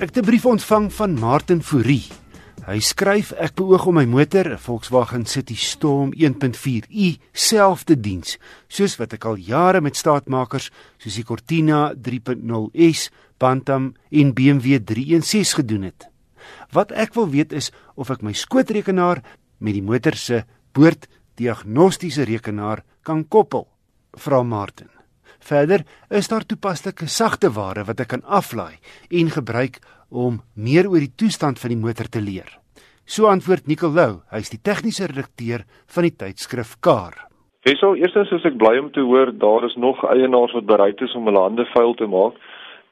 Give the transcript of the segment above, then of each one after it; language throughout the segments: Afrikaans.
Ek het 'n brief ontvang van Martin Fourie. Hy skryf ek beoog om my motor, 'n Volkswagen City Storm 1.4i self te diens, soos wat ek al jare met staatmakers soos die Cortina 3.0s, Bantam en BMW 316 gedoen het. Wat ek wil weet is of ek my skootrekenaar met die motor se boorddiagnostiese rekenaar kan koppel. Vra Martin. Verder is daar toepaslike sagte ware wat ek kan aflaai en gebruik om meer oor die toestand van die motor te leer. So antwoord Nicolou, hy is die tegniese redakteur van die tydskrif Car. Wesal, eerstens is ek bly om te hoor daar is nog eienaars wat bereid is om hulle hande vuil te maak.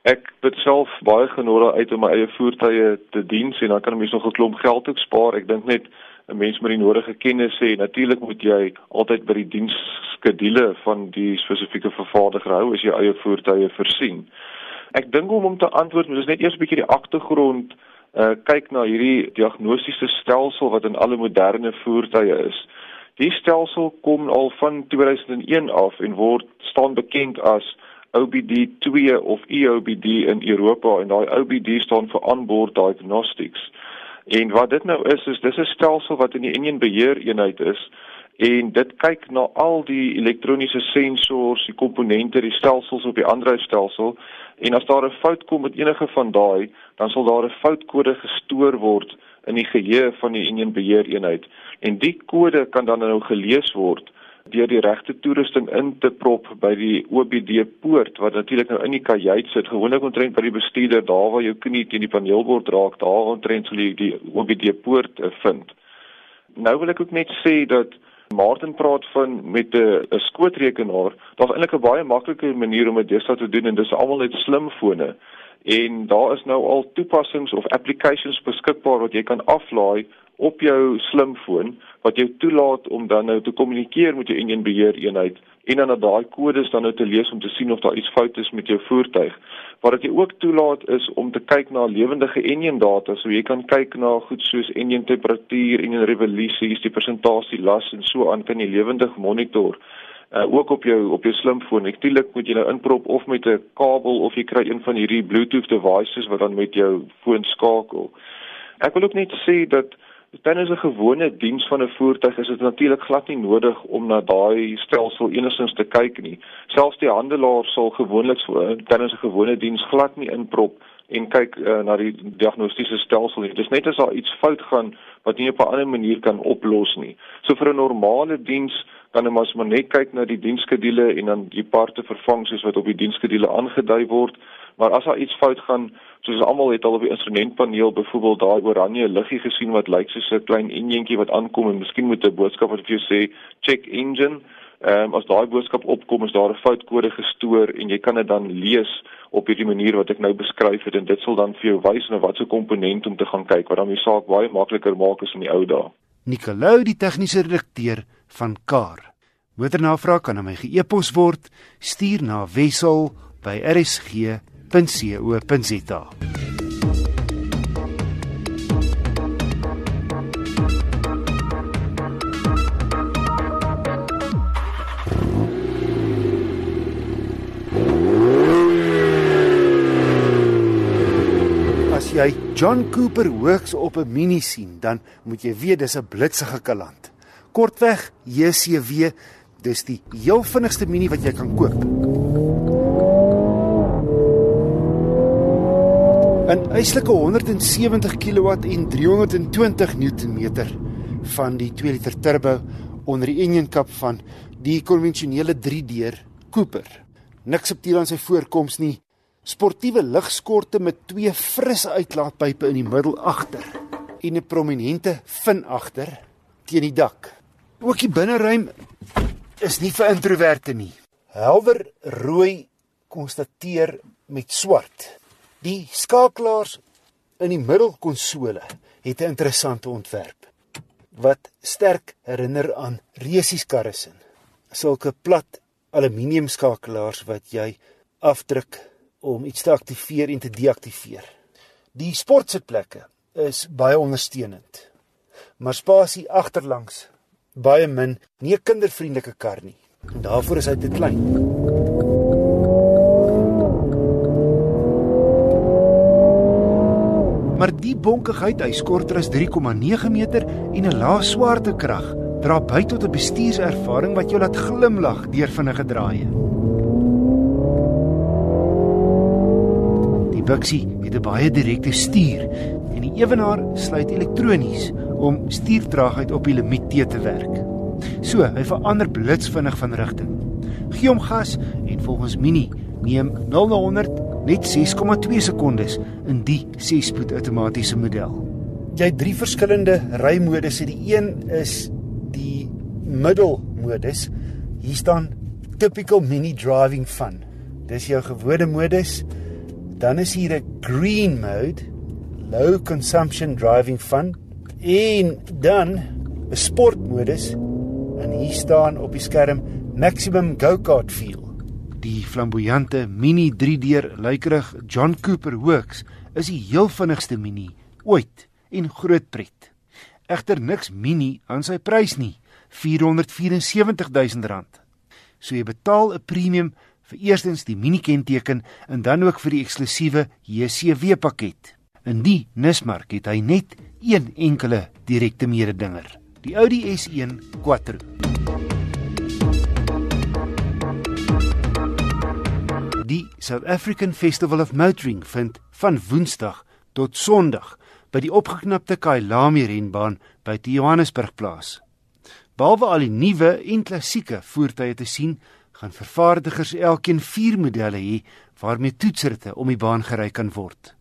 Ek het self baie genode uit om my eie voertuie te dien en dan kan 'n mens nog 'n klomp geld ook spaar. Ek dink net 'n mens met die nodige kennis hê. Natuurlik moet jy altyd by die diensskedule van die spesifieke vervaardiger hou as jy eie voertuie voorsien. Ek dink om om te antwoord, moet ons net eers 'n bietjie die agtergrond uh kyk na hierdie diagnostiese stelsel wat in alle moderne voertuie is. Die stelsel kom al van 2001 af en word staan bekend as OBD2 of EOBD in Europa en daai OBD staan vir onboard diagnostics. En wat dit nou is is dis 'n stelsel wat in die enjin beheer eenheid is en dit kyk na al die elektroniese sensors, die komponente, die stelsels op die aandryfstelsel en as daar 'n fout kom met enige van daai, dan sal daar 'n foutkode gestoor word in die geheue van die enjin beheer eenheid en die kode kan dan nou gelees word deur die regte toerusting in te prop by die OBD poort wat natuurlik nou in die kajuit sit. Gewoonlik omtrent by die bestuurder daar waar jou knie teen die paneelbord raak daar omtrent sal jy die OBD poort uh, vind. Nou wil ek ook net sê dat Martin praat van met 'n 'n skootrekenaar. Daar's eintlik 'n baie maklike manier om dit deesdae te doen en dis almal net slimfone en daar is nou al toepassings of applications beskikbaar wat jy kan aflaai op jou slimfoon wat jou toelaat om dan nou te kommunikeer met jou enjin beheer eenheid en dan dat daai kodes dan nou te lees om te sien of daar iets fout is met jou voertuig. Wat dit ook toelaat is om te kyk na lewendige enjin data, so jy kan kyk na goed soos enjin temperatuur, enjin revolusies, die persentasie las en so aan kan jy lewendig monitor. Uh, ook op jou op jou slimfoon. Ektelik moet jy nou inprop of met 'n kabel of jy kry een van hierdie Bluetooth devices wat dan met jou foon skakel. Ek wil ook net sê dat Tensy 'n gewone diens van 'n voertuig is dit natuurlik glad nie nodig om na daai stelsel enigstens te kyk nie. Selfs die handelaar sal gewoonlik tensy 'n gewone diens glad nie inprop en kyk uh, na die diagnostiese stelsel nie. Dis net as daar iets fout gaan wat nie op 'n ander manier kan oplos nie. So vir 'n normale diens kan 'n mens maar net kyk na die diensskedule en dan die parte vervang soos wat op die diensskedule aangedui word. Maar as daar iets fout gaan, soos almal het al op die instrumentpaneel byvoorbeeld daai oranje liggie gesien wat lyk soos 'n klein enjintjie wat aankom en miskien moet 'n boodskap wat vir jou sê check engine. Ehm um, as daai boodskap opkom is daar 'n foutkode gestoor en jy kan dit dan lees op hierdie manier wat ek nou beskryf het en dit sal dan vir jou wys na watter komponent om te gaan kyk wat dan die saak baie makliker maak as in die ou dae. Nicolou die tegniese redakteur van Car. Motornavraag kan aan my ge-e-pos word. Stuur na wissel by rsg jy John Cooper hoogs op 'n mini sien, dan moet jy weet dis 'n blitsige kaland. Kortweg JCW, dis die heel vinnigste mini wat jy kan koop. in eislike 170 kW en 320 Nm van die 2 liter turbo onder die engine kap van die konvensionele 3-deur Cooper. Niks subtiel aan sy voorkoms nie. Sportiewe ligskorte met twee frisse uitlaatpype in die middel agter en 'n prominente fin agter teen die dak. Ook die binneruim is nie vir introverte nie. Helder rooi konstateer met swart. Die skakelaars in die middelkonsole het 'n interessante ontwerp wat sterk herinner aan resies karresin. Sulke plat aluminium skakelaars wat jy afdruk om iets te aktiveer en te deaktiveer. Die sportsitplekke is baie ondersteunend. Maar spasie agterlangs baie min, nie 'n kindervriendelike kar nie. En daarvoor is hy te klein. Maar die bonkigheid, hy korter as 3,9 meter en 'n lae swaartekrag dra by tot 'n bestuurservaring wat jou laat glimlag deur vinnige draaie. Bixie het 'n baie direkte stuur en die ewenaar sluit elektronies om stuurtraagheid op die limiet te te werk. So, hy verander blitsvinnig van rigting. Gee hom gas en volgens Mini neem 0 na 100 net 6,2 sekondes in die 6-spoed outomatiese model. Jy het drie verskillende rymodus. Die een is die middelmodus. Hier staan typical mini driving fun. Dis jou gewone modus. Dan is hier 'n green mode, low consumption driving fun en dan 'n sportmodus en hier staan op die skerm maximum go-kart feel. Die flamboyante mini 3-deur luikerig John Cooper Works is die heel vinnigste mini ooit en groot pret. Egter niks mini aan sy prys nie, R474 000. So jy betaal 'n premium vir eerstens die mini kenteken en dan ook vir die eksklusiewe JCW pakket. In die Nismark het hy net een enkele direkte mededinger, die Audi S1 Quattro. Die South African Festival of Motoring vind van Woensdag tot Sondag by die opgeknapte Kailami renbaan by die Johannesburg plaas. Behalwe al die nuwe en klassieke voertuie te sien, gaan vervaardigers elkeen 4 modelle hê waarmee toetsritte om die baan gery kan word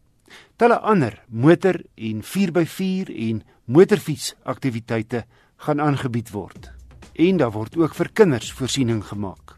talle ander motor en 4x4 en motorfiets aktiwiteite gaan aangebied word. En daar word ook vir kinders voorsiening gemaak.